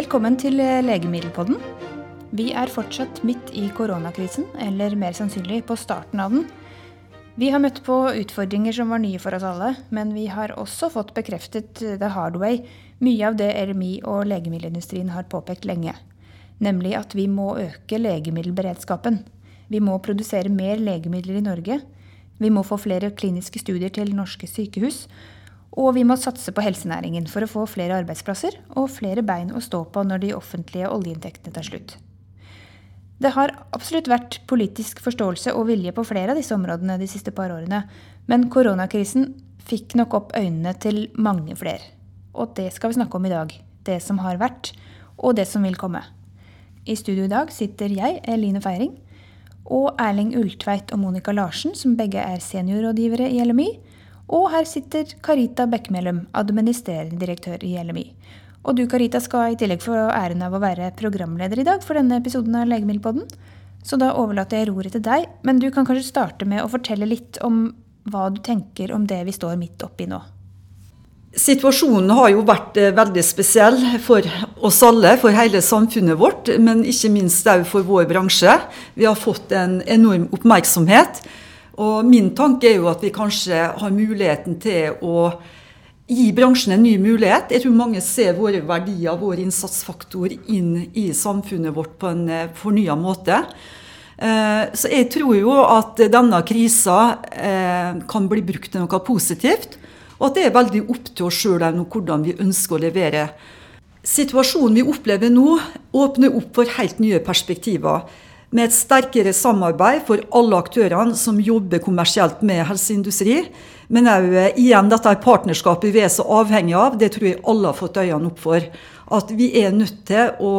Velkommen til Legemiddelpodden. Vi er fortsatt midt i koronakrisen, eller mer sannsynlig på starten av den. Vi har møtt på utfordringer som var nye for oss alle, men vi har også fått bekreftet the hard way mye av det RMI og legemiddelindustrien har påpekt lenge. Nemlig at vi må øke legemiddelberedskapen. Vi må produsere mer legemidler i Norge. Vi må få flere kliniske studier til norske sykehus. Og vi må satse på helsenæringen for å få flere arbeidsplasser og flere bein å stå på når de offentlige oljeinntektene tar slutt. Det har absolutt vært politisk forståelse og vilje på flere av disse områdene de siste par årene, men koronakrisen fikk nok opp øynene til mange flere. Og det skal vi snakke om i dag. Det som har vært, og det som vil komme. I studio i dag sitter jeg, Eline Feiring, og Erling Ultveit og Monica Larsen, som begge er seniorrådgivere i LMI. Og her sitter Karita Bekkmelum, administrerende direktør i LMI. Og du Karita skal i tillegg få æren av å være programleder i dag for denne episoden av Legemiddelpodden. Så da overlater jeg roret til deg, men du kan kanskje starte med å fortelle litt om hva du tenker om det vi står midt oppi nå. Situasjonen har jo vært eh, veldig spesiell for oss alle, for hele samfunnet vårt, men ikke minst òg for vår bransje. Vi har fått en enorm oppmerksomhet. Og min tanke er jo at vi kanskje har muligheten til å gi bransjen en ny mulighet. Jeg tror mange ser våre verdier, vår innsatsfaktor, inn i samfunnet vårt på en eh, fornya måte. Eh, så jeg tror jo at denne krisa eh, kan bli brukt til noe positivt. Og at det er veldig opp til oss sjøl hvordan vi ønsker å levere. Situasjonen vi opplever nå, åpner opp for helt nye perspektiver med et sterkere samarbeid for alle aktørene som jobber kommersielt med helseindustri. Men òg eh, igjen dette partnerskapet vi er så avhengig av, det tror jeg alle har fått øynene opp for. At vi er nødt til å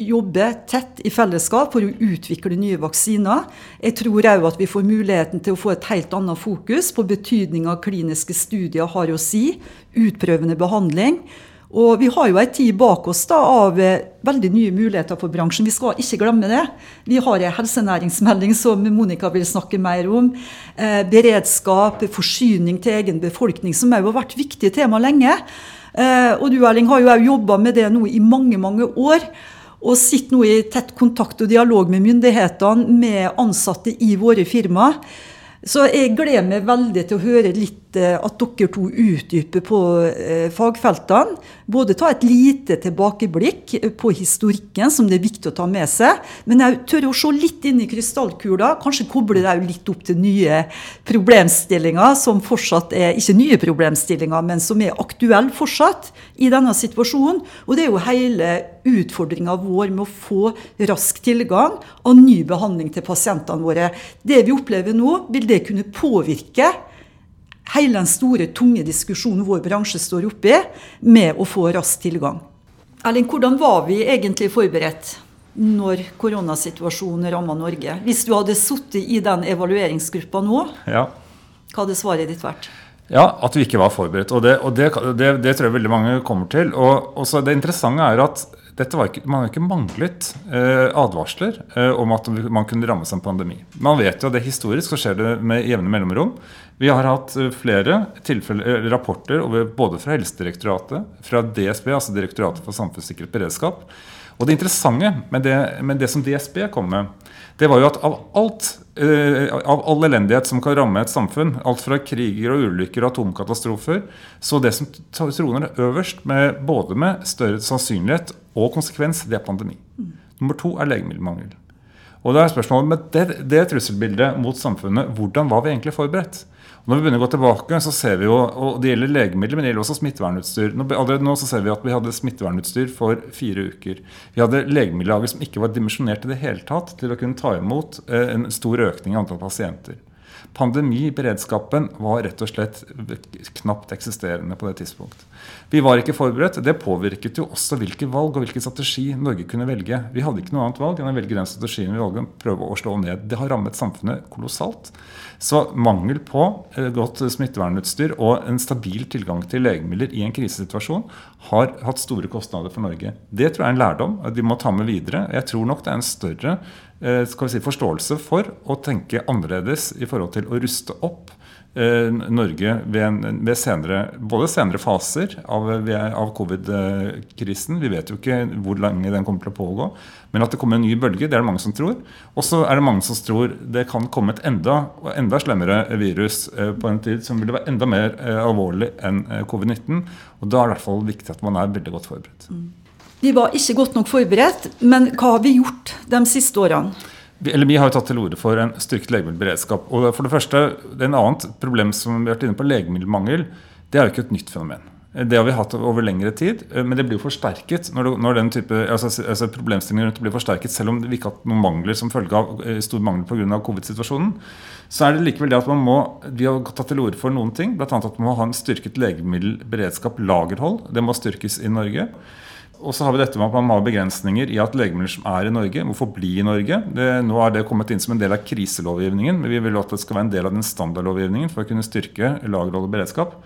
jobbe tett i fellesskap for å utvikle nye vaksiner. Jeg tror òg at vi får muligheten til å få et helt annet fokus på betydninga kliniske studier har å si, utprøvende behandling. Og vi har jo ei tid bak oss da, av eh, veldig nye muligheter for bransjen. Vi skal ikke glemme det. Vi har en helsenæringsmelding som Monica vil snakke mer om. Eh, beredskap, forsyning til egen befolkning, som òg har vært viktige tema lenge. Eh, og du Erling har jo òg jobba med det nå i mange, mange år. Og sitter nå i tett kontakt og dialog med myndighetene, med ansatte i våre firmaer. Så jeg gleder meg veldig til å høre litt eh, at dere to utdyper på eh, fagfeltene. Både ta et lite tilbakeblikk på historikken, som det er viktig å ta med seg. Men jeg tør å se litt inn i krystallkula. Kanskje koble det litt opp til nye problemstillinger, som fortsatt er ikke nye problemstillinger, men som er aktuelle fortsatt i denne situasjonen. Og det er jo hele utfordringa vår med å få rask tilgang av ny behandling til pasientene våre. Det vi opplever nå, vil det kunne påvirke hele den store, tunge diskusjonen vår bransje står oppi, med å få rask tilgang. Erling, hvordan var vi egentlig forberedt når koronasituasjonen ramma Norge? Hvis du hadde sittet i den evalueringsgruppa nå, ja. hva hadde svaret ditt vært? Ja, at vi ikke var forberedt. Og det, og det, det, det tror jeg veldig mange kommer til. Og også det interessante er at ikke, man har ikke manglet eh, advarsler eh, om at man kunne rammes av en pandemi. Man vet jo at det historisk, så skjer det med jevne mellomrom. Vi har hatt eh, flere rapporter over, både fra Helsedirektoratet, fra DSB, altså Direktoratet for samfunnssikkerhet og beredskap. Og det interessante med det, med det som DSB kom med, det var jo at av alt eh, av all elendighet som kan ramme et samfunn, alt fra kriger og ulykker og atomkatastrofer, så det som troner øverst, med, både med større sannsynlighet og konsekvens, det er pandemi. Mm. Nummer to er legemiddelmangel. Og da er spørsmålet med det, det trusselbildet mot samfunnet, hvordan var vi egentlig forberedt? Når vi begynner å gå tilbake, så ser vi jo, og det gjelder legemidler, men det gjelder også smittevernutstyr. Allerede nå så ser vi at vi hadde smittevernutstyr for fire uker. Vi hadde legemiddellager som ikke var dimensjonert i det hele tatt til å kunne ta imot eh, en stor økning i antall pasienter. Pandemiberedskapen var rett og slett knapt eksisterende på det tidspunkt. Vi var ikke forberedt. Det påvirket jo også hvilke valg og hvilken strategi Norge kunne velge. Vi hadde ikke noe annet valg enn å velge den strategien vi valgte, prøve å slå ned. Det har rammet samfunnet kolossalt. Så mangel på eh, godt smittevernutstyr og en stabil tilgang til legemidler i en krisesituasjon har hatt store kostnader for Norge. Det tror jeg er en lærdom vi må ta med videre. Jeg tror nok det er en større vi si, forståelse for å tenke annerledes i forhold til å ruste opp Eh, Norge ved, ved senere, både senere faser av, av covid-krisen. Vi vet jo ikke hvor lenge den kommer til å pågå. Men at det kommer en ny bølge, det er det mange som tror. Og så er det mange som tror det kan komme et enda, enda slemmere virus eh, på en tid som vil være enda mer eh, alvorlig enn covid-19. Og da er det i hvert fall viktig at man er veldig godt forberedt. Mm. Vi var ikke godt nok forberedt, men hva har vi gjort de siste årene? Eller vi har jo tatt til orde for en styrket legemiddelberedskap. Og for det første, det er en annet problem som vi har vært inne på, legemiddelmangel. Det er jo ikke et nytt fenomen. Det har vi hatt over lengre tid, men det blir jo forsterket når, det, når den type altså, altså problemstillingen rundt blir forsterket, selv om vi ikke har hatt noen mangler som følge av eh, stor mangel pga. covid-situasjonen. Så er det likevel det at man må Vi har tatt til orde for noen ting, bl.a. at man må ha en styrket legemiddelberedskap, lagerhold. Det må styrkes i Norge. Og så har vi dette med at man har begrensninger i at legemidler som er i Norge, må forbli i Norge. Det, nå er det kommet inn som en del av kriselovgivningen, men vi vil at det skal være en del av den standardlovgivningen for å kunne styrke lagerhold og beredskap.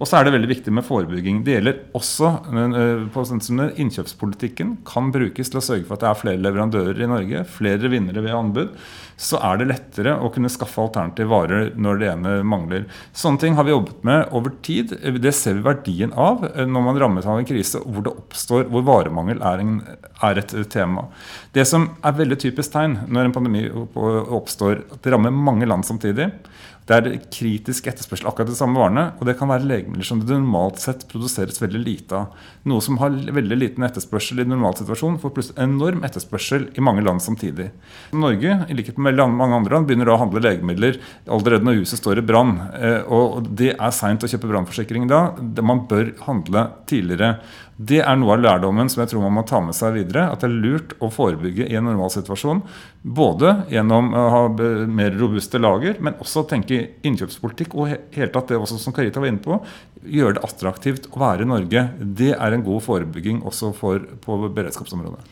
Og så er det veldig viktig med forebygging. Det gjelder også eh, på sånn Innkjøpspolitikken kan brukes til å sørge for at det er flere leverandører i Norge, flere vinnere ved anbud. Så er det lettere å kunne skaffe alternative varer når det ene mangler. Sånne ting har vi jobbet med over tid. Det ser vi verdien av eh, når man rammes av en krise hvor det oppstår, hvor varemangel er, en, er et tema. Det som er veldig typisk tegn når en pandemi oppstår, at det rammer mange land samtidig det er kritisk etterspørsel akkurat de samme varene. Og det kan være legemidler som det normalt sett produseres veldig lite av. Noe som har veldig liten etterspørsel i en normalsituasjon, får plutselig enorm etterspørsel i mange land samtidig. Norge, i likhet med mange andre land, begynner å handle legemidler allerede når huset står i brann. Eh, og det er seint å kjøpe brannforsikring da. Man bør handle tidligere. Det er noe av lærdommen som jeg tror man må ta med seg videre. At det er lurt å forebygge i en normalsituasjon. Både gjennom å ha mer robuste lager, men også tenke innkjøpspolitikk. Og helt tatt det også som Karita var inne på, gjøre det attraktivt å være i Norge. Det er en god forebygging også for, på beredskapsområdet.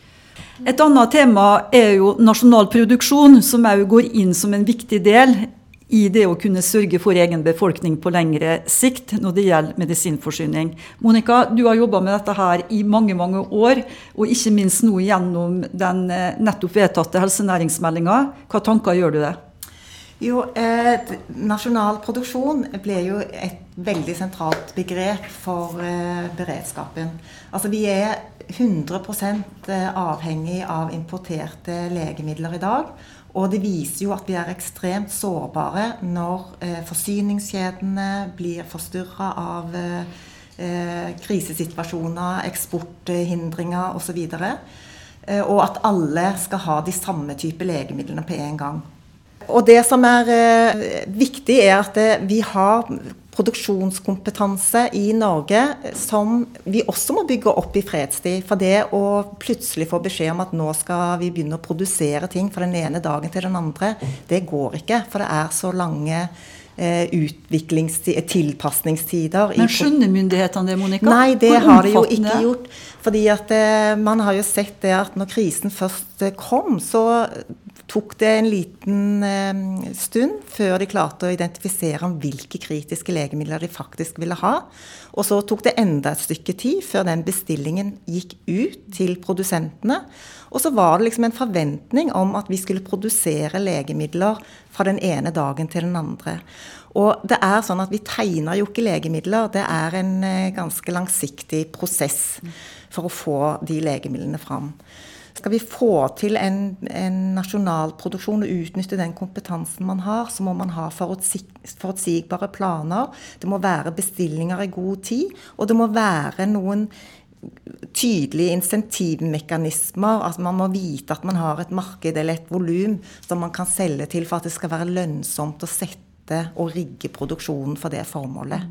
Et annet tema er jo nasjonal produksjon, som òg går inn som en viktig del i det å kunne sørge for egen befolkning på lengre sikt når det gjelder medisinforsyning. Monica, du har jobba med dette her i mange mange år, og ikke minst nå gjennom den eh, nettopp vedtatte helsenæringsmeldinga. Hva tanker gjør du det? Jo, eh, Nasjonal produksjon ble jo et veldig sentralt begrep for eh, beredskapen. Altså Vi er 100 eh, avhengig av importerte legemidler i dag. Og det viser jo at vi er ekstremt sårbare når eh, forsyningskjedene blir forstyrra av eh, eh, krisesituasjoner, eksporthindringer osv. Eh, og at alle skal ha de samme type legemidlene på en gang. Og det som er eh, viktig, er at eh, vi har produksjonskompetanse i Norge som vi også må bygge opp i fredstid. For det å plutselig få beskjed om at nå skal vi begynne å produsere ting fra den ene dagen til den andre, det går ikke. For det er så lange eh, tilpasningstider. Men skjønner myndighetene det, Monica? Nei, det har de jo ikke gjort. Fordi at man har jo sett det at når krisen først kom, så tok det en liten eh, stund før de klarte å identifisere om hvilke kritiske legemidler de faktisk ville ha. Og så tok det enda et stykke tid før den bestillingen gikk ut til produsentene. Og så var det liksom en forventning om at vi skulle produsere legemidler fra den ene dagen til den andre. Og det er sånn at vi tegner jo ikke legemidler. Det er en eh, ganske langsiktig prosess for å få de legemidlene fram. Skal vi få til en, en nasjonalproduksjon og utnytte den kompetansen man har, så må man ha forutsigbare planer. Det må være bestillinger i god tid, og det må være noen tydelige insentivmekanismer. Altså man må vite at man har et marked eller et volum som man kan selge til for at det skal være lønnsomt å sette og rigge produksjonen for det formålet.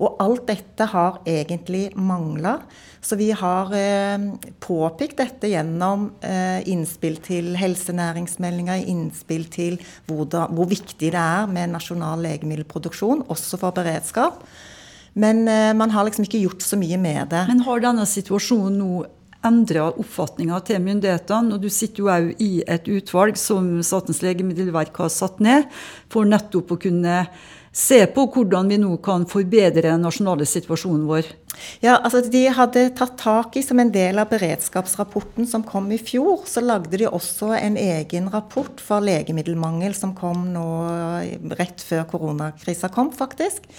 Og alt dette har egentlig mangla. Så vi har eh, påpekt dette gjennom eh, innspill til helsenæringsmeldinga, innspill til hvor, da, hvor, viktig det er med nasjonal legemiddelproduksjon, også for beredskap. Men eh, man har liksom ikke gjort så mye med det. Men har denne situasjonen nå endra oppfatninga til myndighetene. Og du sitter jo òg i et utvalg som Statens legemiddelverk har satt ned, for nettopp å kunne se på hvordan vi nå kan forbedre den nasjonale situasjonen vår. Ja, altså De hadde tatt tak i, som en del av beredskapsrapporten som kom i fjor, så lagde de også en egen rapport for legemiddelmangel som kom nå rett før koronakrisa kom, faktisk.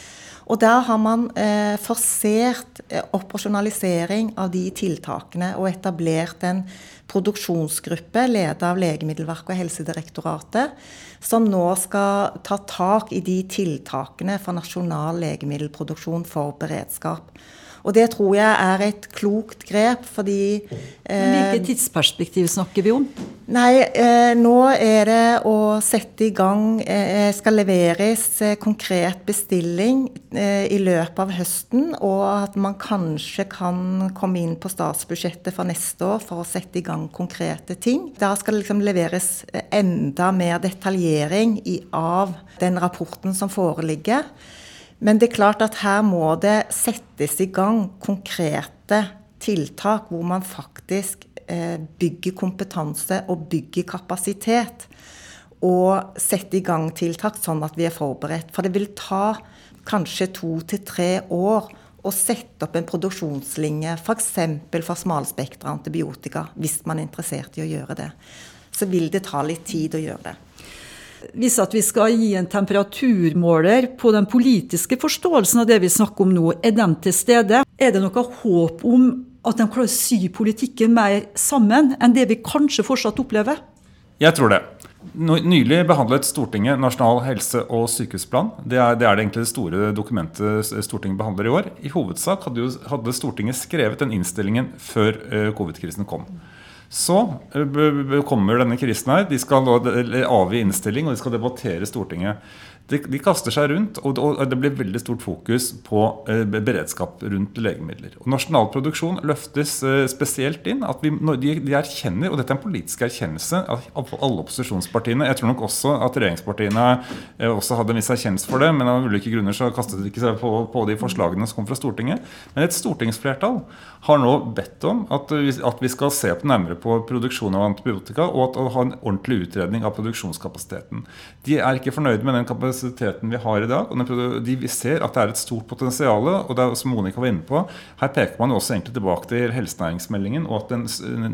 Og der har man eh, forsert eh, operasjonalisering av de tiltakene og etablert en produksjonsgruppe ledet av Legemiddelverket og Helsedirektoratet, som nå skal ta tak i de tiltakene for nasjonal legemiddelproduksjon for beredskap. Og det tror jeg er et klokt grep, fordi eh, Hvilket tidsperspektiv snakker vi om? Nei, eh, nå er det å sette i gang eh, Skal leveres eh, konkret bestilling eh, i løpet av høsten, og at man kanskje kan komme inn på statsbudsjettet for neste år for å sette i gang konkrete ting. Da skal det liksom leveres eh, enda mer detaljering i, av den rapporten som foreligger. Men det er klart at her må det settes i gang konkrete tiltak hvor man faktisk eh, bygger kompetanse og bygger kapasitet. Og setter i gang tiltak sånn at vi er forberedt. For det vil ta kanskje to til tre år å sette opp en produksjonslinje f.eks. for, for smalspektra antibiotika, hvis man er interessert i å gjøre det. Så vil det ta litt tid å gjøre det. Hvis at vi skal gi en temperaturmåler på den politiske forståelsen av det vi snakker om nå, er den til stede? Er det noe håp om at de klarer å sy politikken mer sammen enn det vi kanskje fortsatt opplever? Jeg tror det. Nylig behandlet Stortinget Nasjonal helse- og sykehusplan. Det er, det er, det egentlig store dokumentet Stortinget behandler i år. I hovedsak hadde, jo, hadde Stortinget skrevet den innstillingen før uh, covid-krisen kom. Så eh, kommer denne krisen her. De skal avgi innstilling, og de skal debattere Stortinget. De, de, kaster seg rundt, og, det blir veldig stort fokus på eh, beredskap rundt legemidler. Og Nasjonal produksjon løftes eh, spesielt inn. at vi, de, de, erkjenner, og dette er en politisk erkjennelse av, alle opposisjonspartiene. Jeg tror nok også at regjeringspartiene eh, også hadde en viss erkjennelse for det, men av ulike grunner så kastet de ikke seg på, på, de forslagene som kom fra Stortinget. Men et stortingsflertall har nå bedt om at at vi skal se på nærmere på produksjon av antibiotika, og at, å ha en ordentlig utredning av produksjonskapasiteten. De er ikke fornøyd med den kapasiteten kapasiteten vi har i dag. og de, ser at det er et stort potensial. og det er, som Monica var inne på, Her peker man jo også egentlig tilbake til helsenæringsmeldingen og, den,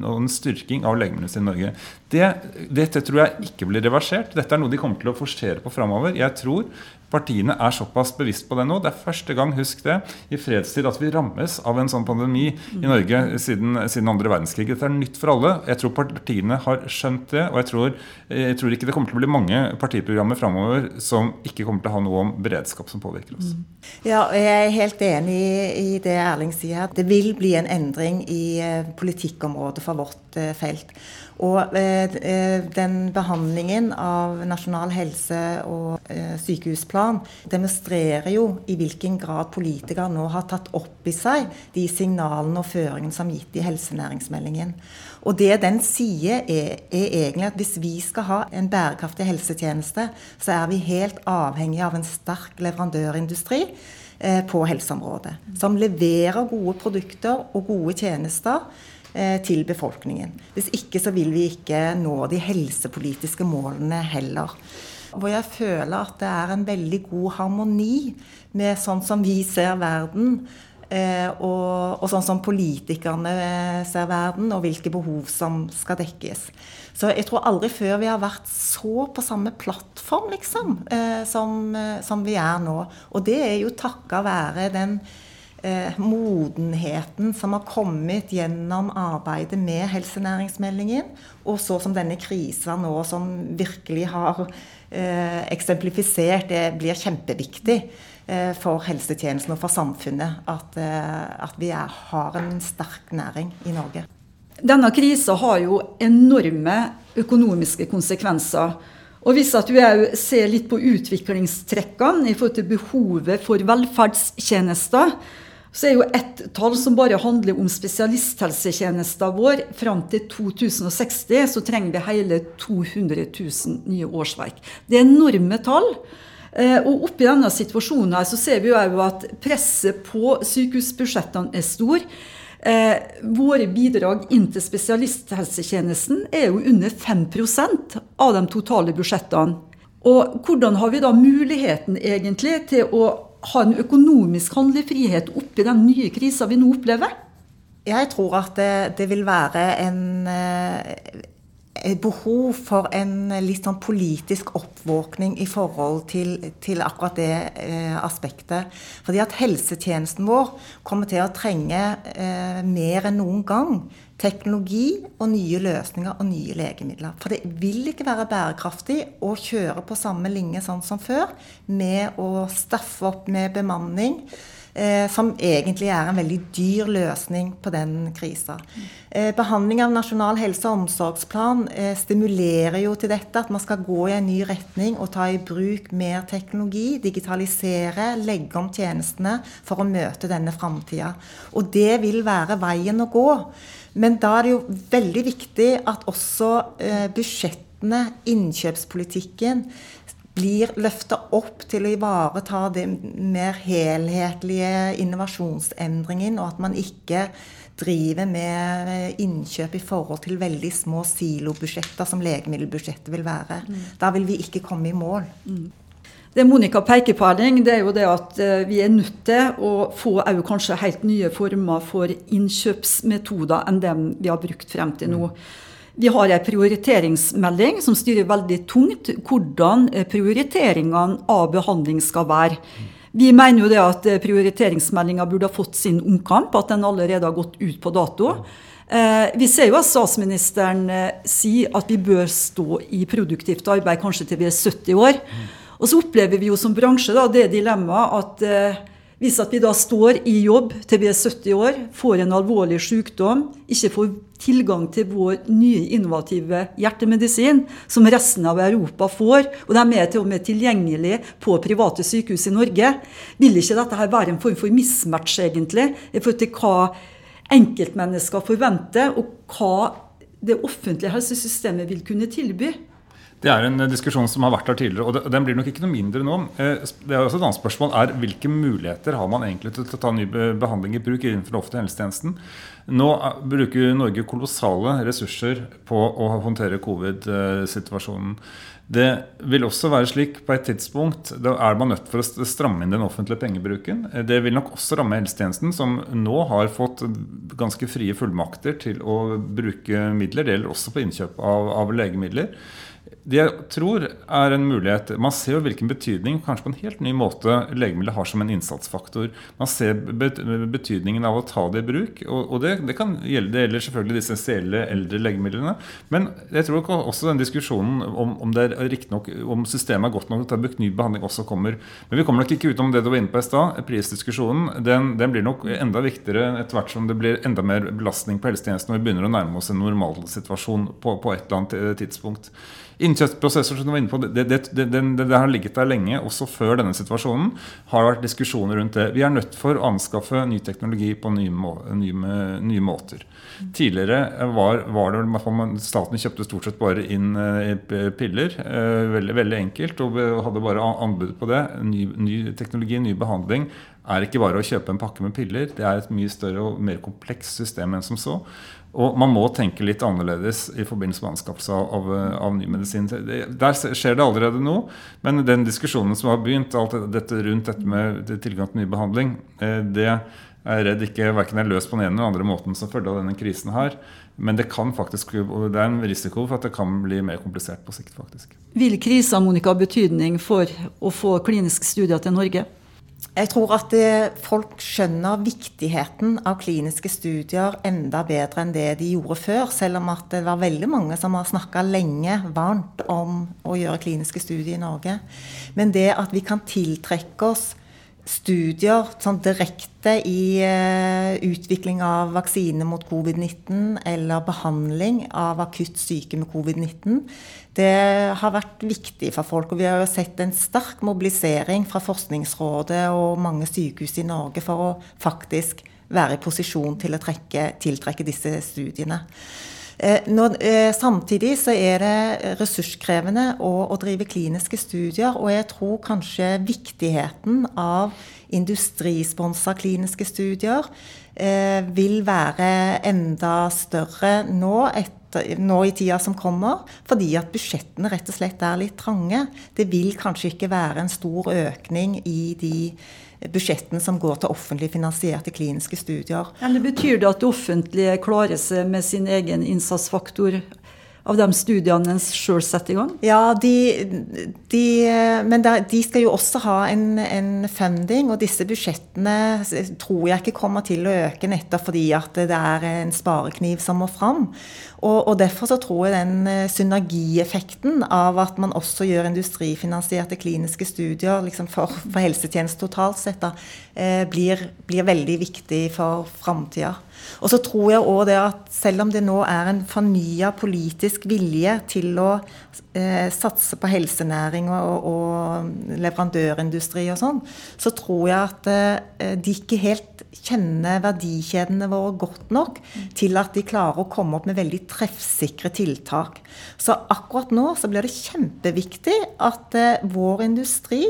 og en styrking av legemiddelindustrien i Norge. Det, dette tror jeg ikke blir reversert. Dette er noe de kommer til å forsere på framover. Jeg tror partiene er såpass bevisst på det nå. Det er første gang, husk det, i fredstid at vi rammes av en sånn pandemi i Norge siden, siden andre verdenskrig. Dette er nytt for alle. Jeg tror partiene har skjønt det. Og jeg tror, jeg tror ikke det kommer til å bli mange partiprogrammer framover som ikke kommer til å ha noe om beredskap som påvirker oss. Ja, jeg er helt enig i det Erling sier. Det vil bli en endring i eh, politikkområdet for vårt eh, felt. Og eh, eh, den behandlingen av Nasjonal helse- og eh, sykehusplan demonstrerer jo i hvilken grad politikere nå har tatt opp i seg de signalene og føringene som er gitt i helsenæringsmeldingen. Og det den sier, er, er, egentlig at hvis vi skal ha en bærekraftig helsetjeneste, så er vi helt avhengig av en sterk leverandørindustri på helseområdet. Som leverer gode produkter og gode tjenester til befolkningen. Hvis ikke så vil vi ikke nå de helsepolitiske målene heller. Hvor jeg føler at det er en veldig god harmoni med sånn som vi ser verden. Eh, og, og, sånn som politikerne ser verden, og hvilke behov som skal dekkes. Så jeg tror aldri før vi har vært så på samme plattform, liksom, eh, som, som vi er nå. Og det er jo takka være den eh, modenheten som har kommet gjennom arbeidet med helsenæringsmeldingen, og så som denne krisa nå som virkelig har eh, eksemplifisert, det blir kjempeviktig eh, for helsetjenesten og for samfunnet at, eh, at vi er, har en sterk næring i Norge. Denne krisa har jo enorme økonomiske konsekvenser. Og Hvis at du ser litt på utviklingstrekkene i forhold til behovet for velferdstjenester, så er jo ett tall som bare handler om spesialisthelsetjenesten vår. Fram til 2060 så trenger vi hele 200 000 nye årsverk. Det er enorme tall. Eh, og oppi denne situasjonen her så ser vi jo at presset på sykehusbudsjettene er stor. Eh, våre bidrag inn til spesialisthelsetjenesten er jo under 5% av de totale budsjettene. Og hvordan har vi da muligheten egentlig til å ha en økonomisk handlefrihet oppi den nye krisa vi nå opplever? Jeg tror at det, det vil være en, eh, behov for en litt sånn politisk oppvåkning i forhold til, til akkurat det eh, aspektet. Fordi at helsetjenesten vår kommer til å trenge eh, mer enn noen gang teknologi og nye løsninger og nye legemidler. For det vil ikke være bærekraftig å kjøre på samme linje sånn som før, med å staffe opp med bemanning. Eh, som egentlig er en veldig dyr løsning på den krisa. Eh, behandling av Nasjonal helse- og omsorgsplan eh, stimulerer jo til dette, at man skal gå i en ny retning og ta i bruk mer teknologi, digitalisere, legge om tjenestene for å møte denne framtida. Og det vil være veien å gå. Men da er det jo veldig viktig at også budsjettene, innkjøpspolitikken, blir løfta opp til å ivareta det mer helhetlige innovasjonsendringen, og at man ikke driver med innkjøp i forhold til veldig små silobudsjetter, som legemiddelbudsjettet vil være. Mm. Da vil vi ikke komme i mål. Mm. Det Monica peker på, Erling, det er jo det at eh, vi er nødt til å få kanskje helt nye former for innkjøpsmetoder enn dem vi har brukt frem til nå. Vi har en prioriteringsmelding som styrer veldig tungt hvordan eh, prioriteringene av behandling skal være. Vi mener jo det at eh, prioriteringsmeldinga burde ha fått sin omkamp, at den allerede har gått ut på dato. Vi ser jo at statsministeren sier at vi bør stå i produktivt arbeid kanskje til vi er 70 år. Og så opplever vi jo som bransje da, det dilemmaet at eh, hvis at vi da står i jobb til vi er 70 år, får en alvorlig sykdom, ikke får tilgang til vår nye innovative hjertemedisin, som resten av Europa får, og de er til og med tilgjengelig på private sykehus i Norge, vil ikke dette her være en form for mismatch, egentlig, i forhold til hva enkeltmennesker forventer, og hva det offentlige helsesystemet vil kunne tilby? Det er en diskusjon som har vært her tidligere, og den blir nok ikke noe mindre nå. Eh, det er også et annet spørsmål er Hvilke muligheter har man egentlig til å ta ny behandling i bruk innenfor den offentlige helsetjenesten? Nå eh, bruker Norge kolossale ressurser på å håndtere covid-situasjonen. Det vil også være slik på et tidspunkt Da er man nødt for å stramme inn den offentlige pengebruken. Eh, det vil nok også ramme helsetjenesten, som nå har fått ganske frie fullmakter til å bruke midler. Det gjelder også på innkjøp av, av legemidler. Det jeg tror er en mulighet Man ser jo hvilken betydning kanskje på en helt ny måte legemidler har som en innsatsfaktor. Man ser betydningen av å ta det i bruk. Og, det, det, kan gjelde, det gjelder selvfølgelig de essensielle eldre legemidlene. Men jeg tror også den diskusjonen om, om, det er nok, om systemet er godt nok til å ta brukt ny behandling, også kommer. Men vi kommer nok ikke utenom det du var inne på i stad. Prisdiskusjonen den, den, blir nok enda viktigere etter hvert som det blir enda mer belastning på helsetjenesten og vi begynner å nærme oss en normalsituasjon på, på et eller annet tidspunkt. Innkjøpsprosesser som du var inne på, det, det, det, det, har ligget der lenge, også før denne situasjonen. har det vært diskusjoner rundt det. Vi er nødt for å anskaffe ny teknologi på nye, nye, nye måter. Tidligere var, var det staten kjøpte stort sett bare inn eh, piller. Eh, veldig, veldig enkelt, og hadde bare anbud på det. Ny, ny teknologi, ny behandling er ikke bare å kjøpe en pakke med piller. Det er et mye større og mer komplekst system enn som så. Og man må tenke litt annerledes i forbindelse med anskaffelse av, av, ny medisin. Der skjer det allerede nå, men den diskusjonen som har begynt, alt dette rundt dette med tilgang til ny behandling, eh, det er redd ikke verken er løst på den ene eller andre måten som følge av denne krisen her. Men det kan faktisk, det er en risiko for at det kan bli mer komplisert på sikt. faktisk. Vil krisa Monica, ha betydning for å få kliniske studier til Norge? Jeg tror at folk skjønner viktigheten av kliniske studier enda bedre enn det de gjorde før. Selv om at det var veldig mange som har snakka lenge varmt om å gjøre kliniske studier i Norge. Men det at vi kan tiltrekke oss studier sånn direkte i uh, utvikling av vaksine mot covid-19 eller behandling av akutt syke med covid-19, det har vært viktig for folk. Og vi har jo sett en sterk mobilisering fra Forskningsrådet og mange sykehus i Norge for å faktisk være i posisjon til å trekke, tiltrekke disse studiene. Eh, når, eh, samtidig så er det ressurskrevende å, å drive kliniske studier, og jeg tror kanskje viktigheten av industrisponsa kliniske studier eh, vil være enda større nå etter nå i tida som kommer, fordi at budsjettene rett og slett er litt trange. Det vil kanskje ikke være en stor økning i de budsjettene som går til offentlig finansierte kliniske studier. Eller Betyr det at det offentlige klarer seg med sin egen innsatsfaktor av de studiene en sjøl setter i gang? Ja, de, de, men de skal jo også ha en, en, funding, og disse budsjettene tror jeg ikke kommer til å øke nettopp fordi at det er en sparekniv som må fram. Og, og Derfor så tror jeg den eh, synergieffekten av at man også gjør industrifinansierte kliniske studier liksom for, for helsetjeneste totalt sett, da, eh, blir, blir veldig viktig for framtida. Og så tror jeg òg det at selv om det nå er en fornya politisk vilje til å eh, satse på helsenæring og, og, leverandørindustri og sånn, så tror jeg at eh, de ikke helt kjenner verdikjedene våre godt nok til at de klarer å komme opp med veldig treffsikre tiltak. Så akkurat nå så blir det kjempeviktig at eh, vår industri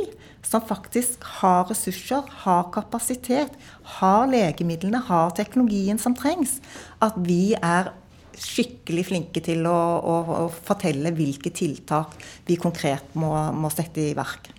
som faktisk har ressurser, har kapasitet, har legemidlene, har teknologien som trengs. At vi er skikkelig flinke til å, å, å fortelle hvilke tiltak vi konkret må, må, sette i verk.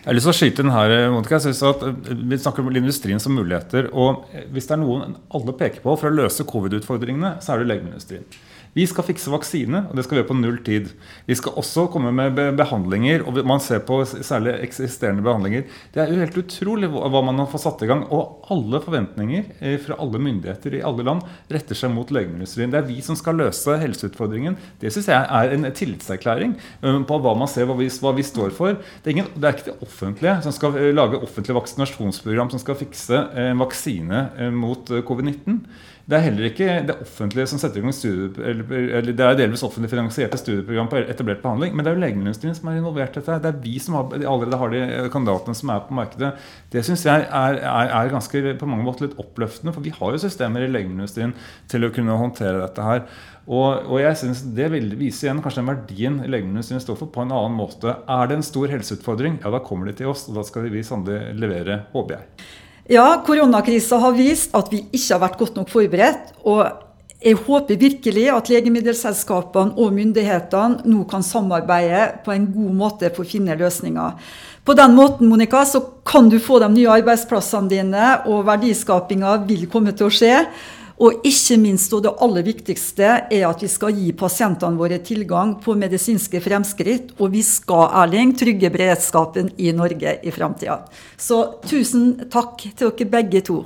Jeg har lyst til å skyte inn her, Monica. Jeg synes at eh, Vi snakker om industrien som muligheter. og Hvis det er noen alle peker på for å løse covid-utfordringene, så er det legemiddelindustrien. Vi skal fikse vaksine, og det skal vi gjøre på null tid. Vi skal også komme med behandlinger, og man ser på særlig eksisterende behandlinger. Det er jo helt utrolig hva man har fått satt i gang. Og alle forventninger eh, fra alle myndigheter i alle land retter seg mot legemiddelindustrien. Det er vi som skal løse helseutfordringen. Det syns jeg er en tillitserklæring eh, på hva man ser, hva vi, hva vi står for. Det er, ingen, det er, ikke det offentlige som skal eh, lage offentlig vaksinasjonsprogram som skal fikse en vaksine mot covid-19. Det er heller ikke det offentlige som setter i gang studie, det er delvis offentlig finansierte studieprogram på etablert behandling, men det er jo legemiddelindustrien som er involvert i dette. Det er vi som har, allerede har de kandidatene som er på markedet. Det syns jeg er, er, er, ganske på mange måter litt oppløftende, for vi har jo systemer i legemiddelindustrien til å kunne håndtere dette her. Og, og jeg synes Det viser igjen kanskje den verdien legemiddelindustrien står for, på en annen måte. Er det en stor helseutfordring, ja da kommer de til oss, og da skal vi sannelig levere, håper jeg. Ja, koronakrisa har vist at vi ikke har vært godt nok forberedt. og jeg håper virkelig at legemiddelselskapene og myndighetene nå kan samarbeide på en god måte for å finne løsninger. På den måten Monica, så kan du få de nye arbeidsplassene dine, og verdiskapinga vil komme til å skje. Og ikke minst, og det aller viktigste, er at vi skal gi pasientene våre tilgang på medisinske fremskritt. Og vi skal, Erling, trygge beredskapen i Norge i framtida. Så tusen takk til dere begge to.